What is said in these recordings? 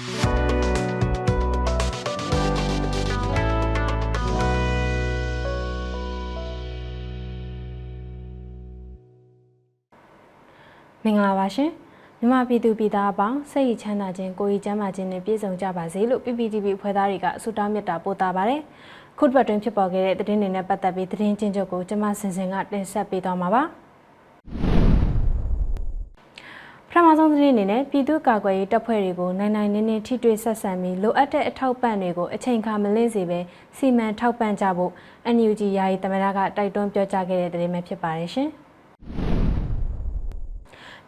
မင်္ဂလာပါရှင်မြန်မာပြည်သူပြည်သားအပေါင်းစိတ်ရချမ်းသာခြင်းကိုယ်ရည်ကျန်းမာခြင်းနဲ့ပြည့်စုံကြပါစေလို့ PPTV ဖွဲ့သားတွေကဆုတောင်းမေတ္တာပို့သပါတယ်ခုတစ်ပတ်တွင်ဖြစ်ပေါ်ခဲ့တဲ့သတင်းတွေနဲ့ပတ်သက်ပြီးသတင်းချင်းချုပ်ကိုကျွန်မစင်စင်ကတင်ဆက်ပေးသွားမှာပါ ပထမဆုံးသတင်းအနေနဲ့ပြည်သူ့ကာကွယ်ရေးတပ်ဖွဲ့တွေကိုနိုင်နိုင်နင်းနင်းထိတွေ့ဆက်ဆံပြီးလိုအပ်တဲ့အထောက်ပံ့တွေကိုအချိန်အခါမလင့်စေဘဲစီမံထောက်ပံ့ကြဖို့ NUG ယာယီသမရကတိုက်တွန်းပြောကြားခဲ့တဲ့သတင်းပဲဖြစ်ပါတယ်ရှင်။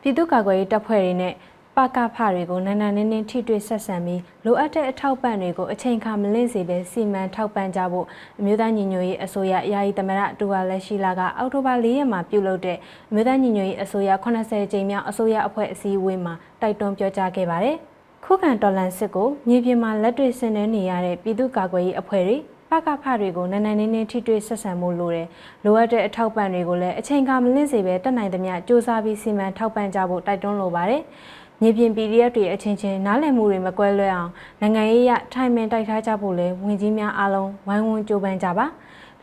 ပြည်သူ့ကာကွယ်ရေးတပ်ဖွဲ့တွေနဲ့ ပကဖတွေကိုနန်းနန်းနင်းနင်းထိတွေ့ဆက်ဆံပြီးလိုအပ်တဲ့အထောက်ပံ့တွေကိုအချိန်အခါမလင့်စေဘဲစီမံထောက်ပံ့ကြဖို့အမျိုးသားညီညွတ်ရေးအစိုးရယာယီသမရတူဝါလက်ရှိလာကအောက်တိုဘာ၄ရက်မှာပြုလုပ်တဲ့အမျိုးသားညီညွတ်ရေးအစိုးရ80ကြိမ်မြောက်အစိုးရအဖွဲ့အစည်းအဝေးမှာတိုက်တွန်းပြောကြားခဲ့ပါတယ်။ခုခံတော်လှန်စစ်ကိုမြေပြင်မှာလက်တွေ့ဆင်နွှဲနေရတဲ့ပြည်သူ့ကာကွယ်ရေးအဖွဲ့တွေပကဖတွေကိုနန်းနန်းနေနေထိတွေ့ဆက်ဆံမှုလိုတယ်။လိုအပ်တဲ့အထောက်ပံ့တွေကိုလည်းအချိန်ကမလင့်စေပဲတက်နိုင်သမျှစ조사ပြီးစီမံထောက်ပံ့ကြဖို့တိုက်တွန်းလိုပါတယ်။ မြေပြင် PDF တွေအချင်းချင်းနားလည်မှုတွေမကွဲလွဲအောင်နိုင်ငံရေးအထိုင်ပင်တိုက်ထားကြဖို့လဲဝင်ကြီးများအားလုံးဝိုင်းဝန်းကြိုးပမ်းကြပါ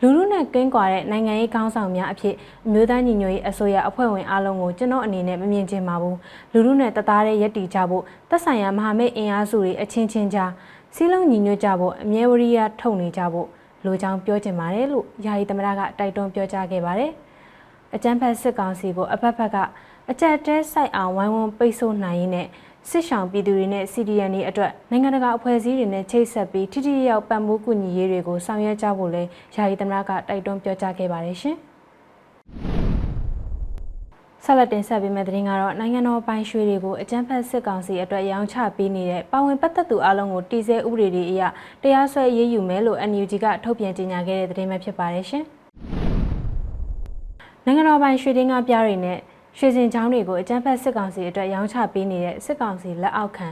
လူလူနဲ့ကင်းကွာတဲ့နိုင်ငံရေးခေါင်းဆောင်များအဖြစ်အမျိုးသားညီညွတ်ရေးအစိုးရအဖွဲ့ဝင်အားလုံးကိုကျွန်တော်အနေနဲ့မမြင်ချင်ပါဘူးလူလူနဲ့တသားတဲ့ရက်တီကြဖို့သက်ဆိုင်ရာမဟာမိတ်အင်အားစုတွေအချင်းချင်းကြားစီးလုံးညီညွတ်ကြဖို့အမြဲဝရိယထုတ်နေကြဖို့လိုချောင်းပြောချင်ပါတယ်လို့ယာယီသမရကတိုက်တွန်းပြောကြားခဲ့ပါတယ်။အကြံဖက်စစ်ကောင်စီကိုအဖက်ဖက်က အကြက်တဲဆိုင်အောင်ဝိုင်းဝန်းပိတ်ဆို့နိုင်ရင်းနဲ့စစ်ဆောင်ပြည်သူတွေနဲ့ CDN တွေအတွက်နိုင်ငံတကာအဖွဲ့အစည်းတွေနဲ့ချိတ်ဆက်ပြီးထိထိရောက်ပံ့ပိုးကူညီရေးတွေကိုဆောင်ရွက်ကြဖို့လဲယာယီသမရကတိုက်တွန်းပြောကြားခဲ့ပါတယ်ရှင်။ဆက်လက်တင်ဆက်ပေးမယ့်သတင်းကတော့နိုင်ငံတော်ပိုင်ရွှေတွေကိုအကြမ်းဖက်စစ်ကောင်စီအတွက်ရောင်းချပေးနေတဲ့ပါဝင်ပတ်သက်သူအလုံးကိုတည်ဆဲဥပဒေတွေအရတရားစွဲအရေးယူမယ်လို့ NUG ကထုတ်ပြန်ကြေညာခဲ့တဲ့သတင်းပဲဖြစ်ပါတယ်ရှင်။နိုင်ငံတော်ပိုင်ရွှေတင်းကားပြားတွေနဲ့ ရွှေစင်ချောင်းတွေကိုအကြမ်းဖက်စစ်ကောင်စီအတွက်ရောင်းချပေးနေတဲ့စစ်ကောင်စီလက်အောက်ခံ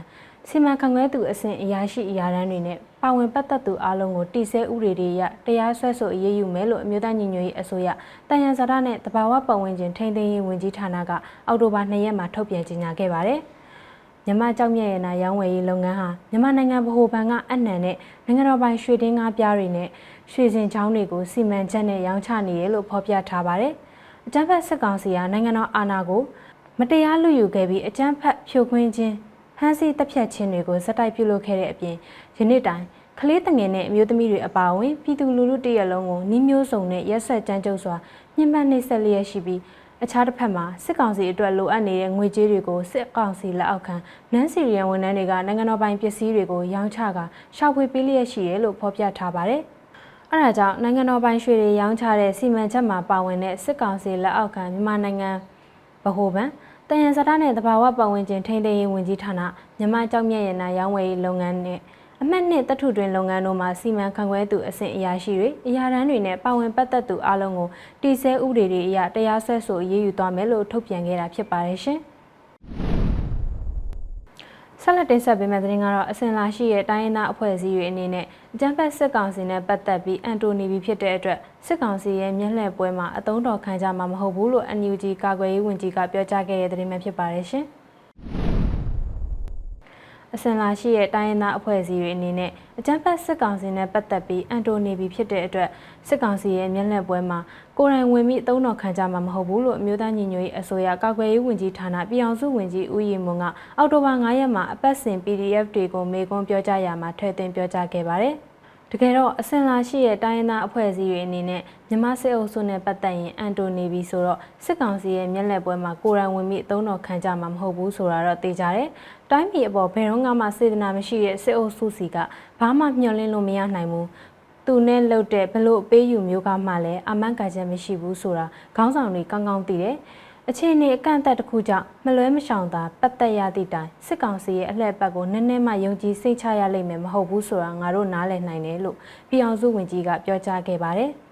စီမံခန့်ခွဲသူအဆင့်အရာရှိအရာတန်းတွေနဲ့ပါဝင်ပတ်သက်သူအလုံးကိုတိစဲဥပဒေတွေရတရားစွဲဆိုအရေးယူမယ်လို့အမျိုးသားညီညွတ်ရေးအစိုးရတန်ရန်ဇာတာနဲ့တဘာဝပတ်ဝန်းကျင်ထိန်းသိမ်းရေးဝန်ကြီးဌာနကအောက်တိုဘာ2ရက်မှာထုတ်ပြန်ကြေညာခဲ့ပါတယ်။မြမကြောက်မြက်ရနာရောင်းဝယ်ရေးလုပ်ငန်းဟာမြန်မာနိုင်ငံဗဟိုဘဏ်ကအနှံနဲ့နိုင်ငံတော်ပိုင်ရွှေတင်းကားပြားတွေနဲ့ရွှေစင်ချောင်းတွေကိုစီမံချက်နဲ့ရောင်းချနေရလို့ဖော်ပြထားပါတယ်။ အကြမ်းဖက်စစ်ကောင်စီကနိုင်ငံတော်အာဏာကိုမတရားလူယူခဲ့ပြီးအကြမ်းဖက်ဖြိုခွင်းခြင်းဖမ်းဆီးတပ်ဖြတ်ခြင်းတွေကိုစက်တိုက်ပြုလုပ်ခဲ့တဲ့အပြင်ယနေ့တိုင်ကလေးတငယ်နဲ့အမျိုးသမီးတွေအပါအဝင်ပြည်သူလူထုတရက်လုံးကိုနှီးမျိုးစုံနဲ့ရက်ဆက်ကြမ်းကြုတ်စွာညှဉ်းပန်းနှိပ်စက်လျက်ရှိပြီးအခြားတစ်ဖက်မှာစစ်ကောင်စီအတွက်လိုအပ်နေတဲ့ငွေကြေးတွေကိုစစ်ကောင်စီလက်အောက်ခံနန်းစီရီယန်ဝန်ထမ်းတွေကနိုင်ငံတော်ပိုင်ပစ္စည်းတွေကိုရောင်းချကာရှောက်ဖွေပေးလျက်ရှိတယ်လို့ဖော်ပြထားပါတယ်။ အဲဒါကြောင့်နိုင်ငံတော်ပိုင်ရွှေတွေရောင်းချတဲ့စီမံချက်မှာပါဝင်တဲ့စစ်ကောင်စီလက်အောက်ခံမြန်မာနိုင်ငံဗဟိုဘဏ်တယံဇာတာနဲ့တဘာဝပတ်ဝန်းကျင်ထိန်းသိမ်းရေးဝန်ကြီးဌာနမြမကြောက်မြက်ရနာရောင်းဝယ်ရေးလုပ်ငန်းနဲ့အမှတ်နှစ်တထုတွင်လုပ်ငန်းတို့မှာစီမံခန့်ခွဲသူအဆင့်အရာရှိတွေအရာတန်းတွေနဲ့ပါဝင်ပတ်သက်သူအလုံးကိုတီဆဲဥပဒေတွေအရတရားစွဲဆိုအရေးယူသွားမယ်လို့ထုတ်ပြန်ခဲ့တာဖြစ်ပါတယ်ရှင်။ ဆက်လက်တင်ဆက်ပေးမယ့်သတင်းကတော့အစင်လာရှိရဲ့တိုင်းရင်းသားအဖွဲ့အစည်းတွေအနေနဲ့အကြံဖက်စစ်ကောင်စီနဲ့ပတ်သက်ပြီးအန်တိုနီဘီဖြစ်တဲ့အတွက်စစ်ကောင်စီရဲ့မျက်လှည့်ပွဲမှာအသုံးတော်ခံကြမှာမဟုတ်ဘူးလို့ NUG ကာကွယ်ရေးဝန်ကြီးကပြောကြားခဲ့တဲ့သတင်းပဲဖြစ်ပါတယ်ရှင်။ အစင်လာရှိရဲ့တိုင်းရင်းသားအဖွဲ့အစည်းတွေအနေနဲ့အကြမ်းဖက်စစ်ကောင်စီနဲ့ပတ်သက်ပြီးအန်တိုနီဘီဖြစ်တဲ့အတွက်စစ်ကောင်စီရဲ့မျက်နှာပွဲမှာကိုယ်တိုင်ဝင်ပြီးအသုံးတော်ခံကြမှာမဟုတ်ဘူးလို့အမျိုးသားညီညွတ်ရေးအစိုးရကာကွယ်ရေးဝန်ကြီးဌာနပြည်အောင်စုဝန်ကြီးဦးရီမွန်ကအောက်တိုဘာ9ရက်မှာအပတ်စဉ် PDF တွေကိုမေခွန်းပြောကြားရမှာထည့်သွင်းပြောကြားခဲ့ပါတယ်။တကယ်တော့အစင်လာရှိရဲ့တိုင်းရင်းသားအဖွဲ့အစည်းတွေအနေနဲ့မြမစစ်အုပ်စုနဲ့ပတ်သက်ရင်အန်တိုနီဘီဆိုတော့စစ်ကောင်စီရဲ့မျက်လက်ပွဲမှာကိုရန်ဝင်ပြီးအသုံးတော်ခံကြမှာမဟုတ်ဘူးဆိုတာတော့သိကြတယ်။ တိုင်းပြည်အပေါ်ဘယ်တော့မှစေတနာမရှိတဲ့စစ်အုပ်စုစီကဘာမှမျှော်လင့်လို့မရနိုင်ဘူး။သူနဲ့လှုပ်တဲ့ဘလို့အပေးယူမျိုးကမှလည်းအမှန်ကန်ချက်မရှိဘူးဆိုတာခေါင်းဆောင်တွေကောင်းကောင်းသိတယ်။အခြေအနေအကန့်အသတ်တစ်ခုကြောင့်မလွဲမရှောင်သာပတ်သက်ရသည့်တိုင်စစ်ကောင်စီရဲ့အလှည့်ပတ်ကိုနည်းနည်းမှယုံကြည်စိတ်ချရလိမ့်မယ်မဟုတ်ဘူးဆိုတာငါတို့နားလည်နိုင်တယ်လို့ပြည်အောင်စုဝန်ကြီးကပြောကြားခဲ့ပါတယ်။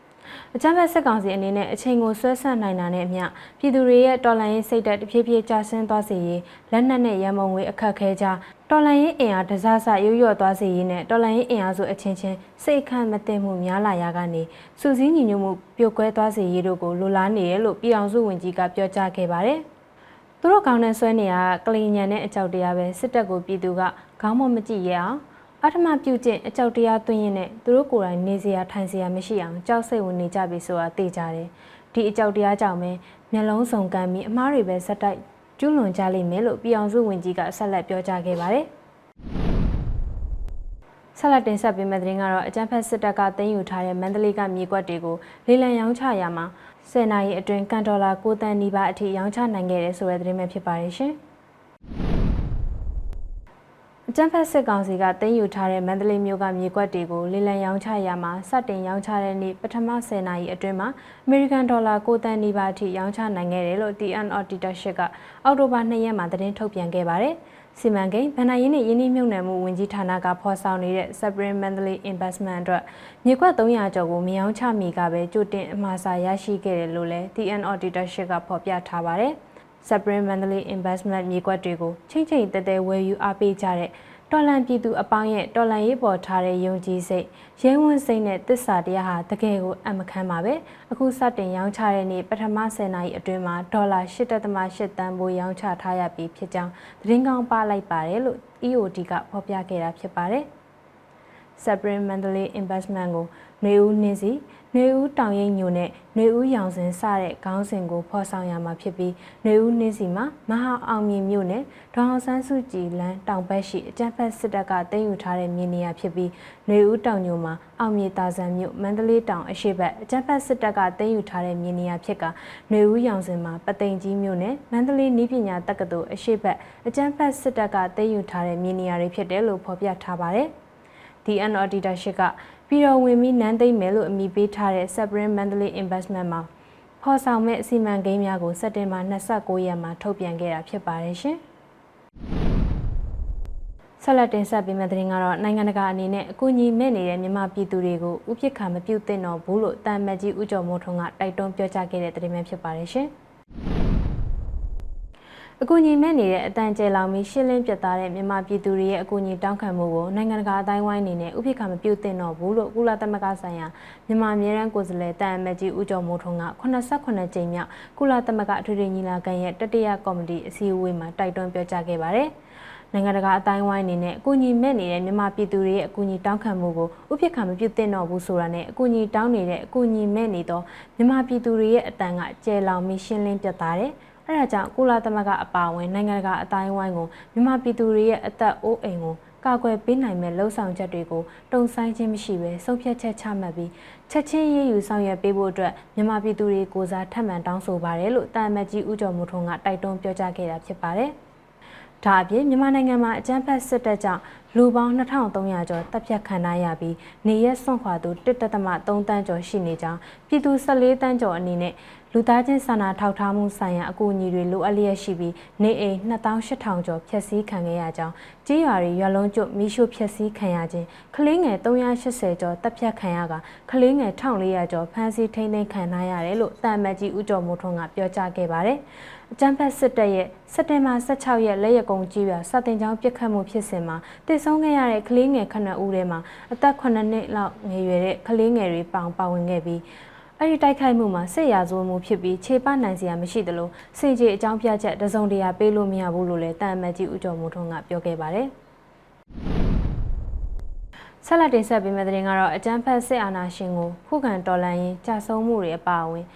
အကြမ်းဖက်စစ်ကောင်စီအနေနဲ့အချိန်ကိုဆွဲဆန့်နိုင်တာနဲ့အမျှပြည်သူတွေရဲ့တော်လှန်ရေးစိတ်ဓာတ်တဖြည်းဖြည်းကျဆင်းသွားစေရေးလက်နက်နဲ့ရန်ပုံငွေအခက်ခဲကြတော်လှန်ရေးအင်အားတစားစရွရွ့သွားစေရေးနဲ့တော်လှန်ရေးအင်အားစုအချင်းချင်းစိတ်ခန့်မတင်မှုများလာရာကနေစူးစီးညီညွတ်မှုပြိုကွဲသွားစေရေးတို့ကိုလိုလားနေရလို့ပြည်အောင်စုဝန်ကြီးကပြောကြားခဲ့ပါတယ်။တသူတို့ကောင်းတဲ့ဆွဲနေရကလီညံနဲ့အကြောက်တရားပဲစစ်တပ်ကိုပြည်သူကခေါင်းမမကြည့်ရအောင် အထမပြုတ်ကျင့်အကြောက်တရားသွင်းရင်နဲ့သူတို့ကိုယ်တိုင်နေစရာထိုင်စရာမရှိအောင်ကြောက်စိတ်ဝင်နေကြပြီဆိုတာသိကြတယ်ဒီအကြောက်တရားကြောင့်ပဲမျက်လုံးစုံကမ်းပြီးအမားတွေပဲဇက်တိုက်ကျူးလွန်ကြလိမ့်မယ်လို့ပြည်အောင်စုဝင်ကြီးကဆက်လက်ပြောကြားခဲ့ပါတယ်ဆက်လက်တင်ဆက်ပေးမယ့်သတင်းကတော့အကြံဖက်စစ်တပ်ကတင်ယူထားတဲ့မန္တလေးကမြေကွက်တွေကိုလေလံရောင်းချရာမှာ10နာရီအတွင်းကန်ဒေါ်လာ9တန်းနီးပါးအထိရောင်းချနိုင်ခဲ့တယ်ဆိုတဲ့သတင်းပဲဖြစ်ပါတယ်ရှင်။ အကြံဖက်စစ်ကောင်စီကတင်ယူထားတဲ့မန္တလေးမြို့ကမြေကွက်တွေကိုလေလံရောင်းချရာမှာစတင်ရောင်းချတဲ့နေ့ပထမ10နာရီအတွင်းမှာအမေရိကန်ဒေါ်လာ9တန်းနီးပါးအထိရောင်းချနိုင်ခဲ့တယ်လို့ TN Auditorship ကအောက်တိုဘာ2ရက်မှာသတင်းထုတ်ပြန်ခဲ့ပါတယ်။စီမံကိန်းဗဏ္ဍာရေးနှင့်ယင်းနှိမ့်မြုပ်နှံမှုဝန်ကြီးဌာနကဖော်ဆောင်နေတဲ့ Supreme Mandalay Investment အတွက်မြေကွက်300ကျော်ကိုမြောင်းချမိကပဲကြိုတင်အမှားစာရရှိခဲ့တယ်လို့လည်း TN Auditorship ကဖော်ပြထားပါတယ်။ Supreme Mandalay Investment မြေကွက်တွေကိုချိန်ချိန်တဲတဲဝယ်ယူအားပေးကြတဲ့တော်လန်ပြည်သူအပေါင်းရဲ့တော်လန်ရေးပေါ်ထားတဲ့ယုံကြည်စိတ်ရဲဝံ့စိတ်နဲ့တစ္ဆာတရားဟာတကယ်ကိုအမခမ်းပါပဲအခုစတင်ရောင်းချတဲ့နေ့ပထမ10နာရီအတွင်းမှာဒေါ်လာ8.8တန်ဖိုးရောင်းချထားရပြီးဖြစ်ကြောင်းသတင်းကောင်းပါလိုက်ပါတယ်လို့ EOD ကဖော်ပြခဲ့တာဖြစ်ပါတယ် Supreme Mandalay Investment ကိုနေဦးနှင်းစီ နှွေဦးတောင်ရိပ်ညိုနဲ့နှွေဦးရောင်စင်စတဲ့ခေါင်းစဉ်ကိုဖော်ဆောင်ရမှာဖြစ်ပြီးနှွေဦးနှင်းစီမှာမဟာအောင်မြင်မြို့နယ်ဒေါအောင်ဆန်းစုကြည်လမ်းတောင်ဘက်ရှိအကြမ်းဖက်စစ်တပ်ကတင်ယူထားတဲ့မြေနေရာဖြစ်ပြီးနှွေဦးတောင်ညိုမှာအောင်မြေတာဆန်မြို့မန္တလေးတောင်အရှိတ်အကြမ်းဖက်စစ်တပ်ကတင်ယူထားတဲ့မြေနေရာဖြစ်ကနှွေဦးရောင်စင်မှာပသိမ်ကြီးမြို့နယ်မန္တလေးနည်းပညာတက္ကသိုလ်အရှိတ်အကြမ်းဖက်စစ်တပ်ကတင်ယူထားတဲ့မြေနေရာတွေဖြစ်တယ်လို့ဖော်ပြထားပါတယ်။ DN Auditorship က ပြည်တော်ဝင်ပြီးနန်းသိမ့်မယ်လို့အမည်ပေးထားတဲ့ Supreme Mandalay Investment မှာဖော်ဆောင်မဲ့အစီအမံကိန်းများကိုစက်တင်ဘာ29ရက်မှာထုတ်ပြန်ခဲ့တာဖြစ်ပါတယ်ရှင်။ဆက်လက်တင်ဆက်ပေးမယ့်သတင်းကတော့နိုင်ငံတကာအနေနဲ့အကူအညီမဲ့နေတဲ့မြန်မာပြည်သူတွေကိုဥပက္ခမပြုတ်သင့်တော့ဘူးလို့တာမတ်ကြီးဦးကျော်မိုးထွန်းကတိုက်တွန်းပြောကြားခဲ့တဲ့သတင်းပဲဖြစ်ပါတယ်ရှင်။ အကူအညီမဲ့နေတဲ့အတန်ကျဲလောင်ပြီးရှင်းလင်းပြတ်သားတဲ့မြန်မာပြည်သူတွေရဲ့အကူအညီတောင်းခံမှုကိုနိုင်ငံတကာအတိုင်းဝိုင်းအနေနဲ့ဥပိ္ပခမပြုတ်တင်တော့ဘူးလို့ကုလသမဂ္ဂဆိုင်ရာမြန်မာအမြဲတမ်းကိုယ်စားလှယ်တန်အမတ်ကြီးဦးကျော်မိုးထွန်းက89ကြိမ်မြောက်ကုလသမဂ္ဂအထွေထွေညီလာခံရဲ့တတိယကော်မတီအစည်းအဝေးမှာတိုက်တွန်းပြောကြားခဲ့ပါတယ်။နိုင်ငံတကာအတိုင်းဝိုင်းအနေနဲ့အကူအညီမဲ့နေတဲ့မြန်မာပြည်သူတွေရဲ့အကူအညီတောင်းခံမှုကိုဥပိ္ပခမပြုတ်တင်တော့ဘူးဆိုတာနဲ့အကူအညီတောင်းနေတဲ့အကူအညီမဲ့နေသောမြန်မာပြည်သူတွေရဲ့အတန်ကကျဲလောင်ပြီးရှင်းလင်းပြတ်သားတဲ့ အဲဒါကြောင့်ကုလသမဂ္ဂအပါအဝင်နိုင်ငံတကာအတိုင်းဝိုင်းကိုမြန်မာပြည်သူတွေရဲ့အသက်အိုးအိမ်ကိုကာကွယ်ပေးနိုင်မဲ့လှုံ့ဆော်ချက်တွေကိုတုံဆိုင်ခြင်းမရှိဘဲဆုံးဖြတ်ချက်ချမှတ်ပြီးချက်ချင်းရေးယူဆောင်ရွက်ပေးဖို့အတွက်မြန်မာပြည်သူတွေကိုစားထပ်မံတောင်းဆိုပါတယ်လို့တာမတ်ကြီးဦးကျော်မိုးထွန်းကတိုက်တွန်းပြောကြားခဲ့တာဖြစ်ပါတယ်။ ဒါအပြင်မြန်မာနိုင်ငံမှာအကြမ်းဖက်စစ်တပ်ကြောင့်လူပေါင်း2300ကျော်တပ်ဖြတ်ခံရပြီးနေရက်စွန့်ခွာသူ1.3တန်းကျော်ရှိနေကြောင်းပြည်သူ14တန်းကျော်အနေနဲ့လူသားချင်းစာနာထောက်ထားမှုဆိုင်ရာအကူအညီတွေလိုအပ်လျက်ရှိပြီးနေအိမ်2800ကျော်ဖျက်ဆီးခံခဲ့ရကြောင်းကြေးရွာတွေရွာလုံးကျွတ်မိရှို့ဖျက်ဆီးခံရခြင်းကလေးငယ်380ကျော်တပ်ဖြတ်ခံရကကလေးငယ်1400ကျော်ဖမ်းဆီးထိန်းသိမ်းခံထားရတယ်လို့တာမတ်ကြီးဦးကျော်မိုးထွန်းကပြောကြားခဲ့ပါတယ်။ အကြမ်းဖက်စစ်တပ်ရဲ့စက်တင်ဘာ16ရက်လက်ရကုံကြီးရွာစတင်ကြောင်းပြစ်ခတ်မှုဖြစ်စဉ်မှာတည်ဆုံးခဲ့ရတဲ့ကလေးငယ်ခဏဦးထဲမှာအသက်9နှစ်လောက်ငယ်ရွယ်တဲ့ကလေးငယ်တွေပေါင်ပါဝင်ခဲ့ပြီးအဲ့ဒီတိုက်ခိုက်မှုမှာစစ်ရာဇဝမှုဖြစ်ပြီးခြေပနိုင်စရာမရှိသလိုစင်ကြေအကြောင်းပြချက်တစုံတရာပေးလို့မရဘူးလို့လည်းတန်အမတ်ကြီးဦးကျော်မိုးထွန်းကပြောခဲ့ပါတယ်ဆက်လက်တင်ဆက်ပေးမယ့်သတင်းကတော့အကြမ်းဖက်စစ်အာဏာရှင်ကိုခုခံတော်လှန်ရေးကြာဆုံးမှုတွေအပါအဝင်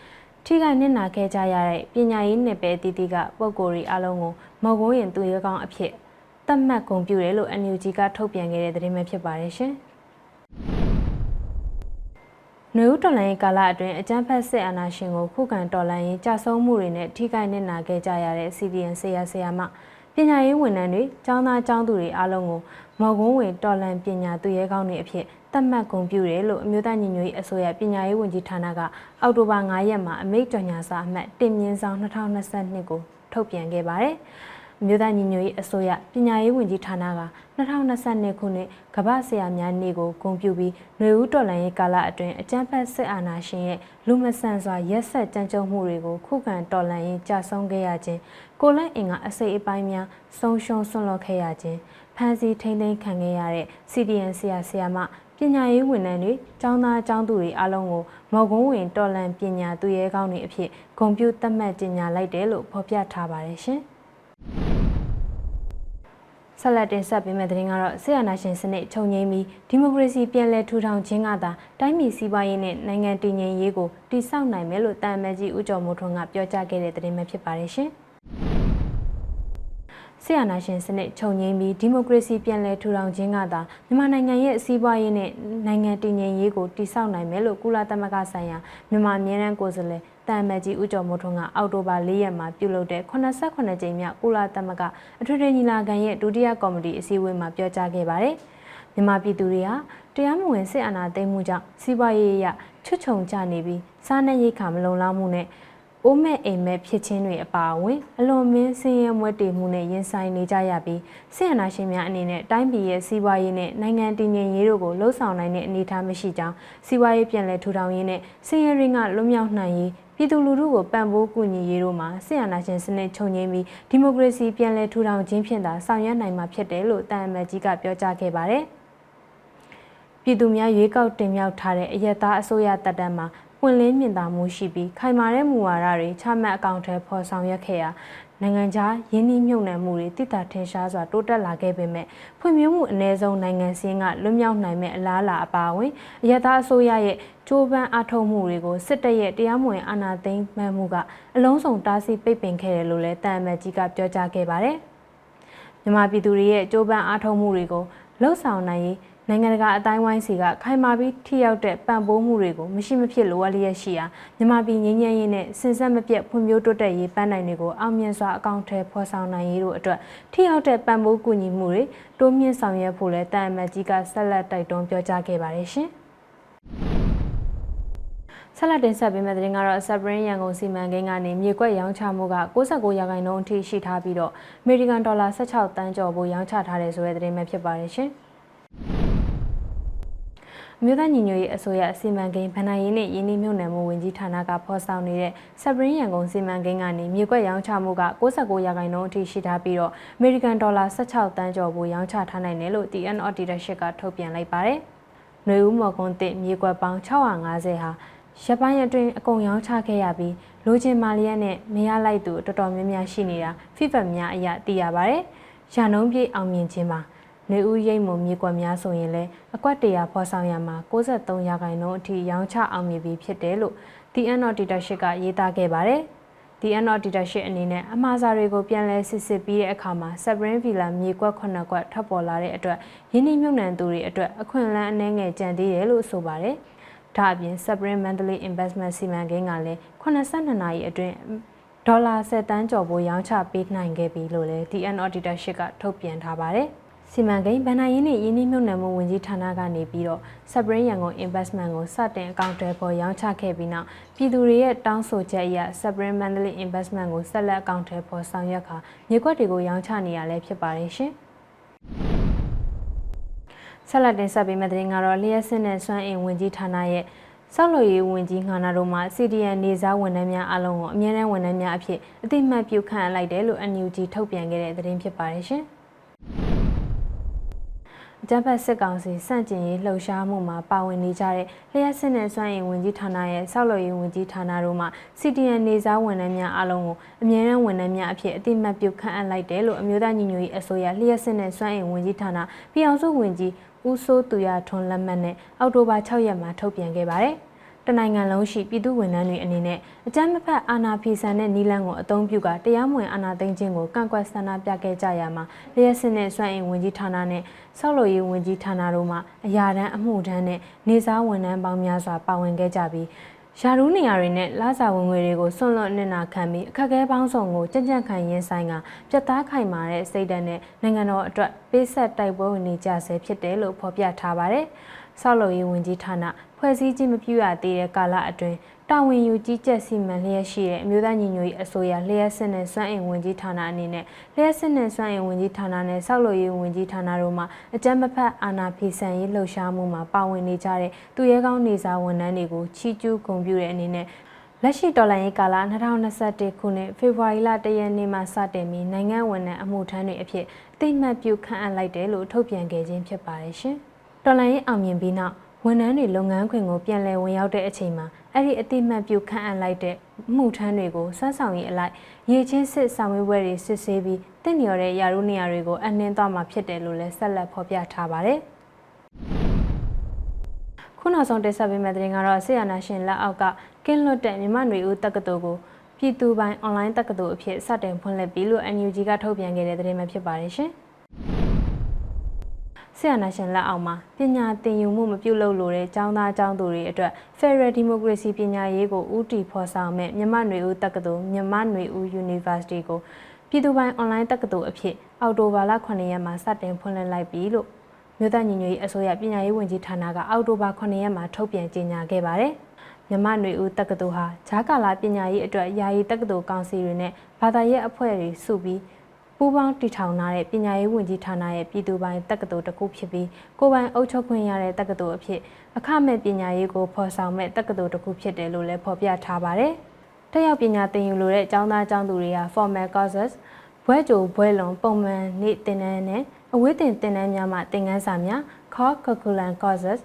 ထိခိုက်နစ်နာခဲ့ကြရတဲ့ပညာရေးနယ်ပယ်တီတီကပုံကိုယ်တွေအလုံးကိုမော်ကုန်းရင်သူရဲကောင်းအဖြစ်သတ်မှတ်ဂုဏ်ပြုတယ်လို့ NUG ကထုတ်ပြန်ခဲ့တဲ့သတင်းပဲဖြစ်ပါတယ်ရှင်။နွေဦးတော်လှန်ရေးကာလအတွင်းအကြမ်းဖက်စစ်အာဏာရှင်ကိုခုခံတော်လှန်ရေးကြဆုံးမှုတွေနဲ့ထိခိုက်နစ်နာခဲ့ကြရတဲ့ CDN ဆရာဆရာမပညာရေးဝန်ထမ်းတွေကျောင်းသားကျောင်းသူတွေအားလုံးကိုမော်ကွန်းဝင်တော်လှန်ပညာသူရဲကောင်းတွေအဖြစ် သတ်မှတ်ဂုဏ်ပြုတယ်လို့အမျိုးသားညီညွတ်ရေးအစိုးရပညာရေးဝန်ကြီးဌာနကအောက်တိုဘာ9ရက်မှာအမိန့်ကြော်ညာစာအမှတ်တင်မြင့်ဆောင်2022ကိုထုတ်ပြန်ခဲ့ပါတယ်။မြို့သားညီညွတ်ရေးအစိုးရပညာရေးဝန်ကြီးဌာနက2022ခုနှစ်ကမ္ဘာဆရာများနေ့ကိုဂုဏ်ပြုပြီးຫນွေဦးတော်လှန်ရေးကာလအတွင်းအကြမ်းဖက်စစ်အာဏာရှင်ရဲ့လူမဆန်စွာရက်ဆက်ကြမ်းကြုတ်မှုတွေကိုခုခံတော်လှန်ရေးကြဆုံးခဲ့ရခြင်းကိုလက်အင်ကအစိတ်အပိုင်းများဆုံးရှုံးဆွန့်လွတ်ခဲ့ရခြင်းဖမ်းဆီးထိန်းသိမ်းခံခဲ့ရတဲ့ CDN ဆရာဆရာမ ပညာရေးဝန်ထမ်းတွေ၊ကျောင်းသားကျောင်းသူတွေအားလုံးကိုမော်ကွန်းဝင်တော်လန်ပညာသူရဲကောင်းတွေအဖြစ်ဂုဏ်ပြုသတ်မှတ်ကြေညာလိုက်တယ်လို့ဖော်ပြထားပါတယ်ရှင်။ဆက်လက်တင်ဆက်ပေးမယ့်သတင်းကတော့ဆေးရနာရှင်စနစ်ချုပ်ငိမ့်ပြီးဒီမိုကရေစီပြန်လည်ထူထောင်ခြင်းကသာတိုင်းပြည်စီးပွားရေးနဲ့နိုင်ငံတည်ငြိမ်ရေးကိုတည်ဆောက်နိုင်မယ်လို့တာမန်ကြီးဦးကျော်မိုးထွန်းကပြောကြားခဲ့တဲ့သတင်းပဲဖြစ်ပါတယ်ရှင်။ ဆီယနာရှင်စနစ်ချုပ်ငိမ့်ပြီးဒီမိုကရေစီပြန်လည်ထူထောင်ခြင်းကသာမြန်မာနိုင်ငံရဲ့စီးပွားရေးနဲ့နိုင်ငံတည်ငြိမ်ရေးကိုတည်ဆောက်နိုင်မယ်လို့ကုလသမဂ္ဂဆိုင်ရာမြန်မာအမြဲတမ်းကိုယ်စားလှယ်တန်မတ်ကြီးဦးကျော်မိုးထွန်းကအောက်တိုဘာ၄ရက်မှာပြုလုပ်တဲ့89ကြိမ်မြောက်ကုလသမဂ္ဂအထွေထွေညီလာခံရဲ့ဒုတိယကော်မတီအစည်းအဝေးမှာပြောကြားခဲ့ပါတယ်။မြန်မာပြည်သူတွေဟာတရားမဝင်စစ်အာဏာသိမ်းမှုကြောင့်စီးပွားရေးအရချွတ်ချုံကျနေပြီးစားနပ်ရိက္ခာမလုံလောက်မှုနဲ့ အိုးမဲ့အိမ်မဲ့ဖြစ်ချင်းတွေအပါအဝင်အလွန်မင်းဆင်းရဲမွဲတေမှုနဲ့ရင်ဆိုင်နေကြရပြီးစစ်အာဏာရှင်များအနေနဲ့တိုင်းပြည်ရဲ့စီးပွားရေးနဲ့နိုင်ငံတည်ငြိမ်ရေးတို့ကိုလှုံ့ဆော်နိုင်တဲ့အနေအထားမရှိကြောင်းစီးပွားရေးပြန်လည်ထူထောင်ရေးနဲ့ဆင်းရဲရင်းကလွတ်မြောက်နိုင်ရေးပြည်သူလူထုကိုပံ့ပိုးကူညီရေးတို့မှာဆီယနာရှင်စနစ်ချုပ်ငြိမ်းပြီးဒီမိုကရေစီပြန်လည်ထူထောင်ခြင်းဖြင့်သာဆောင်ရွက်နိုင်မှာဖြစ်တယ်လို့တန်အမတ်ကြီးကပြောကြားခဲ့ပါတယ်။ပြည်သူများရွေးကောက်တင်မြှောက်ထားတဲ့အယက်သားအစိုးရတပ်တန်းမှာ ပွင့်လင်းမြင်သာမှုရှိပြီးခိုင်မာတဲ့မူဝါဒတွေချမှတ်အကောင့်ထဲဖော်ဆောင်ရွက်ခဲ့ရာနိုင်ငံခြားယင်းနှိမ့်မြုပ်နှံမှုတွေတိတာထင်ရှားစွာတိုးတက်လာခဲ့ပေမဲ့ဖွံ့ဖြိုးမှုအ ਨੇ ဆုံးနိုင်ငံစင်းကလွတ်မြောက်နိုင်မဲ့အလားအလာအပါအဝင်အယက်သားအစိုးရရဲ့ကြိုးပမ်းအထောက်မှုတွေကိုစစ်တပ်ရဲ့တရားမဝင်အာဏာသိမ်းမှတ်မှုကအလုံးစုံတားဆီးပိတ်ပင်ခဲ့တယ်လို့လည်းတန်အမတ်ကြီးကပြောကြားခဲ့ပါတယ်။မြန်မာပြည်သူတွေရဲ့ကြိုးပမ်းအားထုတ်မှုတွေကိုလှုပ်ဆောင်နိုင်ရေး နိုင်ငံတကာအတိုင်းဝိုင်းစီကခိုင်မာပြီးထိရောက်တဲ့ပံ့ပိုးမှုတွေကိုမရှိမဖြစ်လိုအပ်လျက်ရှိရာမြန်မာပြည်ငြိမ်းချမ်းရေးနဲ့စင်ဆက်မပြတ်ဖွံ့ဖြိုးတိုးတက်ရေးပန်းနိုင်တွေကိုအောင်မြင်စွာအကောင့်ထဲဖော်ဆောင်နိုင်ရေးတို့အတွက်ထိရောက်တဲ့ပံ့ပိုးကူညီမှုတွေတိုးမြင့်ဆောင်ရွက်ဖို့လဲတာအမတ်ကြီးကဆက်လက်တိုက်တွန်းပြောကြားခဲ့ပါတယ်ရှင်။ဆက်လက်တင်ဆက်ပေးမယ့်သတင်းကတော့ Sabrin ရန်ကုန်စီမံကိန်းကနေမြေကွက်ရောင်းချမှုက69ရာခိုင်နှုန်းအထိရှိထားပြီးတော့ American Dollar 16တန်းကျော်ဖို့ရောင်းချထားတယ်ဆိုတဲ့သတင်းပဲဖြစ်ပါတယ်ရှင်။ မြို့သားညီညွတ်ရေးအစိုးရစီမံကိန်းဗဏ္ဍာရေးနှင့်ယင်းနှိမ့်မြုပ်နှံမှုဝန်ကြီးဌာနကဖော်ဆောင်နေတဲ့စပရင်းရန်ကုန်စီမံကိန်းကနေမြေကွက်ရောင်းချမှုက69ရာခိုင်နှုန်းအထိရှိထားပြီးတော့ American Dollar 16တန်းကျော်ကိုရောင်းချထားနိုင်တယ်လို့ TN Auditorship ကထုတ်ပြန်လိုက်ပါတယ်။ຫນွေဦးမော်ကွန်းတစ်မြေကွက်ပေါင်း650ဟာရပိုင်းအတွင်းအကုန်ရောင်းချခဲ့ရပြီးလိုချင်မာလျက်နဲ့မရလိုက်သူတော်တော်များများရှိနေတာ FIFA များအရာသိရပါတယ်။ရာနှုန်းပြည့်အောင်မြင်ခြင်းမှာ နေဦးရိတ်မုံမြေကွက်များဆိုရင်လည်းအကွက်တရာဖော်ဆောင်ရမှာ63ရာခိုင်နှုန်းအထိရောင်းချအောင်မြင်ပြီးဖြစ်တယ်လို့ TN Auditorship ကရေးသားခဲ့ပါတယ်။ TN Auditorship အနေနဲ့အမှားစာတွေကိုပြန်လည်စစ်စစ်ပြီးတဲ့အခါမှာ Sabrin Villa မြေကွက်9ကွက်ထပ်ပေါ်လာတဲ့အတွက်ယင်းနှိမ့်မြုပ်နှံသူတွေအတွက်အခွင့်အလမ်းအနည်းငယ်ကျန်သေးတယ်လို့ဆိုပါတယ်။ဒါအပြင် Sabrin Mandalay Investment စီမံကိန်းကလည်း82နာရီအတွင်းဒေါ်လာ10တန်းကျော်ဖို့ရောင်းချပေးနိုင်ခဲ့ပြီလို့လည်း TN Auditorship ကထုတ်ပြန်ထားပါတယ်။ စီမံကိန်းဗဏ္ဍာရေးနှင့်ယင်းနှိမ့်မြုပ်နှံမှုဝန်ကြီးဌာနကနေပြီးတော့ Sabrin ရန်ကုန် investment ကိုစတင်အကောင့်တွေပေါ်ရောင်းချခဲ့ပြီးနောက်ပြည်သူတွေရဲ့တောင်းဆိုချက်အရ Sabrin Mandalay investment ကိုဆက်လက်အကောင့်တွေပေါ်ဆောင်ရွက်ခါမြေကွက်တွေကိုရောင်းချနေရလဲဖြစ်ပါတယ်ရှင်ဆက်လက်တင်ဆက်ပေးမယ့်သတင်းကတော့လျှက်စစ်နဲ့စွမ်းအင်ဝန်ကြီးဌာနရဲ့ဆောက်လုပ်ရေးဝန်ကြီးငါနာတို့မှ CDN နေစားဝန်ထမ်းများအလုံးကိုအမြဲတမ်းဝန်ထမ်းများအဖြစ်အသိမှတ်ပြုခန့်အပ်လိုက်တယ်လို့ NUG ထုတ်ပြန်ခဲ့တဲ့သတင်းဖြစ်ပါတယ်ရှင်။ အကြမ်းဖက်စစ်ကောင်စီစန့်ကျင်ရေးလှုပ်ရှားမှုမှာပါဝင်နေကြတဲ့လျှက်စစ်နဲ့စွမ်းအင်ဝန်ကြီးဌာနရဲ့ဆောက်လုပ်ရေးဝန်ကြီးဌာနတို့မှ CDN နေစားဝန်ထမ်းများအလုံးကိုအမြဲတမ်းဝန်ထမ်းများအဖြစ်အတိမတ်ပြုခန့်အပ်လိုက်တယ်လို့အမျိုးသားညီညွတ်ရေးအစိုးရလျှက်စစ်နဲ့စွမ်းအင်ဝန်ကြီးဌာနပြည်အောင်စုဝန်ကြီးဦးစိုးသူရထွန်းလက်မှတ်နဲ့အောက်တိုဘာ6ရက်မှာထုတ်ပြန်ခဲ့ပါတယ်။တ နိုင်ငံလုံးရှိပြည်သူဝန်ထမ်းတွေအနေနဲ့အကြမ်းမဖက်အာဏာဖီဆန်တဲ့နီလန်းကိုအသုံးပြုကတရားမဝင်အာဏာသိမ်းခြင်းကိုကန့်ကွက်ဆန္ဒပြခဲ့ကြရမှာလျှက်စစ်နဲ့စွမ်းအင်ဝန်ကြီးဌာနနဲ့ဆောက်လုပ်ရေးဝန်ကြီးဌာနတို့မှအရာတန်းအမှုထမ်းနဲ့နေစားဝန်ထမ်းပေါင်းများစွာပါဝင်ခဲ့ကြပြီးရာထူးနေရာတွေနဲ့လစာဝင်ငွေတွေကိုဆွန့်လွတ်နေနာခံပြီးအခက်အခဲပေါင်းစုံကိုကြံ့ကြံ့ခံရင်ဆိုင်ကပြတ်သားခိုင်မာတဲ့စိတ်ဓာတ်နဲ့နိုင်ငံတော်အတွက်ပေးဆက်တိုက်ပွဲဝင်နေကြဆဲဖြစ်တယ်လို့ဖော်ပြထားပါတယ်။ ဆောက်လုပ်ရေးဝန်ကြီးဌာနဖွဲ့စည်းခြင်းမပြုရသေးတဲ့ကာလအတွင်းတာဝန်ယူကြီးကြပ်စီမံလျက်ရှိတဲ့အမျိုးသားညီညွတ်ရေးအစိုးရလျှက်စစ်နဲ့စွမ်းအင်ဝန်ကြီးဌာနအနေနဲ့လျှက်စစ်နဲ့စွမ်းအင်ဝန်ကြီးဌာနနဲ့ဆောက်လုပ်ရေးဝန်ကြီးဌာနတို့မှအကြမ်းမဖက်အာဏာဖီဆန်ရေးလှုပ်ရှားမှုမှာပါဝင်နေကြတဲ့သူရဲကောင်းနေစာဝန်ထမ်းတွေကိုချီးကျူးဂုဏ်ပြုတဲ့အနေနဲ့လက်ရှိတော်လှန်ရေးကာလ2021ခုနှစ်ဖေဖော်ဝါရီလ1ရက်နေ့မှစတင်ပြီးနိုင်ငံဝန်ထမ်းအမှုထမ်းတွေအဖြစ်အသိမှတ်ပြုခန့်အပ်လိုက်တယ်လို့ထုတ်ပြန်ခဲ့ခြင်းဖြစ်ပါတယ်ရှင်။ တော်လှန်ရေးအောင်မြင်ပြီးနောက်ဝန်ထမ်းတွေလုပ်ငန်းခွင်ကိုပြန်လည်ဝင်ရောက်တဲ့အချိန်မှာအဲ့ဒီအတိမတ်ပြုခန့်အပ်လိုက်တဲ့မှုထမ်းတွေကိုစမ်းဆောင်ရေးအလိုက်ရေချင်းစစ်ဆောင်ရွက်ပွဲတွေစစ်ဆေးပြီးတင့်လျော်တဲ့ယာရုနေရာတွေကိုအနှင်းသွားမှာဖြစ်တယ်လို့လည်းဆက်လက်ဖော်ပြထားပါတယ်။ခုနောက်ဆုံးတင်ဆက်ပေးမယ့်သတင်းကတော့ဆေးရနာရှင်လက်အောက်ကကင်းလွတ်တဲ့မြမနွေဦးတက္ကသိုလ်ကိုပြည်သူပိုင်အွန်လိုင်းတက္ကသိုလ်အဖြစ်စတင်ဖွင့်လှစ်ပြီးလို့ NUG ကထုတ်ပြန်ခဲ့တဲ့သတင်းပဲဖြစ်ပါတယ်ရှင်။ ဆရာနာရှင်လက်အောက်မှာပညာသင်ယူမှုမပြုလုပ်လိုတဲ့ကျောင်းသားကျောင်းသူတွေအတွက် Federal Democracy ပညာရေးကိုဦးတည်ဖော်ဆောင်မဲ့မြမနွေဦးတက္ကသိုလ်မြမနွေဦး University ကိုပြည်သူပိုင်အွန်လိုင်းတက္ကသိုလ်အဖြစ်အောက်တိုဘာလ9ရက်မှာစတင်ဖွင့်လှစ်လိုက်ပြီလို့မြို့သားညီညွတ်ရေးအစိုးရပညာရေးဝန်ကြီးဌာနကအောက်တိုဘာ9ရက်မှာထုတ်ပြန်ကြေညာခဲ့ပါတယ်။မြမနွေဦးတက္ကသိုလ်ဟာဂျာကာလာပညာရေးအတွက်ယာယီတက္ကသိုလ်ကောင်စီတွေနဲ့ဘာသာရေးအဖွဲ့တွေစုပြီး ပူးပေါင်းတည်ထောင်ထားတဲ့ပညာရေးဝန်ကြီးဌာနရဲ့ပြည်သူပိုင်တက္ကသိုလ်တစ်ခုဖြစ်ပြီးကိုယ်ပိုင်အုပ်ချုပ်ခွင့်ရတဲ့တက္ကသိုလ်အဖြစ်အခမဲ့ပညာရေးကိုဖော်ဆောင်မဲ့တက္ကသိုလ်တစ်ခုဖြစ်တယ်လို့လည်းဖော်ပြထားပါတယ်။တက်ရောက်ပညာသင်ယူလိုတဲ့ကျောင်းသားကျောင်းသူတွေက formal courses ဘွဲကြိုဘွဲလွန်ပုံမှန်နေ့သင်တန်းနဲ့အဝေးသင်သင်တန်းများမှသင်ခန်းစာများ core curriculum courses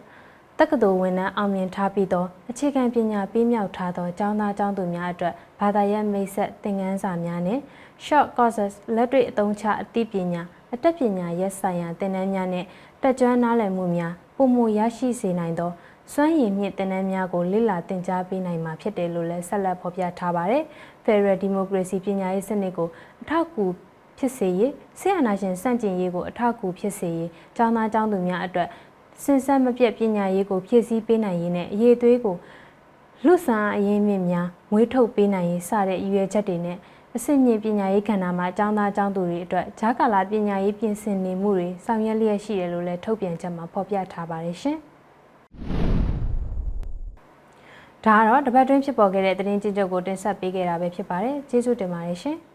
တက္ကသိုလ်ဝန်ထမ်းအောင်မြင်ထားပြီးသောအခြေခံပညာပေးမြောက်ထားသောကျောင်းသားကျောင်းသူများအတွက်ဘာသာရပ်မိတ်ဆက်သင်ခန်းစာများနဲ့ short courses လက်တွေ့အသုံးချအသိပညာအတတ်ပညာရပ်ဆိုင်ရာသင်တန်းများနဲ့တက်ကြွနားလည်မှုများပုံမရရှိစေနိုင်သောစွမ်းရည်မြင့်သင်တန်းများကိုလေ့လာသင်ကြားပေးနိုင်မှာဖြစ်တယ်လို့လည်းဆက်လက်ဖော်ပြထားပါတယ်။ Federal Democracy ပညာရေးစနစ်ကိုအထောက်အကူဖြစ်စေရေးဆရာနာရှင်စန့်ကျင်ရေးကိုအထောက်အကူဖြစ်စေရေးကျောင်းသားကျောင်းသူများအတွက်စင်ဆက်မပြတ်ပညာရေးကိုဖြည့်ဆည်းပေးနိုင်ရေးနဲ့အရေးသွေးကိုလူဆန်အရင်းမြင့်များမွေးထုတ်ပေးနိုင်ရေးစတဲ့ရည်ရွယ်ချက်တွေနဲ့ အဆင့်မြင့်ပညာရေးကဏ္ဍမှာကျောင်းသားကျောင်းသူတွေအတွက်ဂျာကာလာပညာရေးပြင်ဆင်နေမှုတွေဆောင်ရွက်လျက်ရှိတယ်လို့လည်းထုတ်ပြန်ချက်မှာဖော်ပြထားပါတယ်ရှင်။ဒါကတော့တပတ်တွင်းဖြစ်ပေါ်ခဲ့တဲ့သတင်းကြည့်ချုပ်ကိုတင်ဆက်ပေးခဲ့တာပဲဖြစ်ပါတယ်။ကျေးဇူးတင်ပါတယ်ရှင်။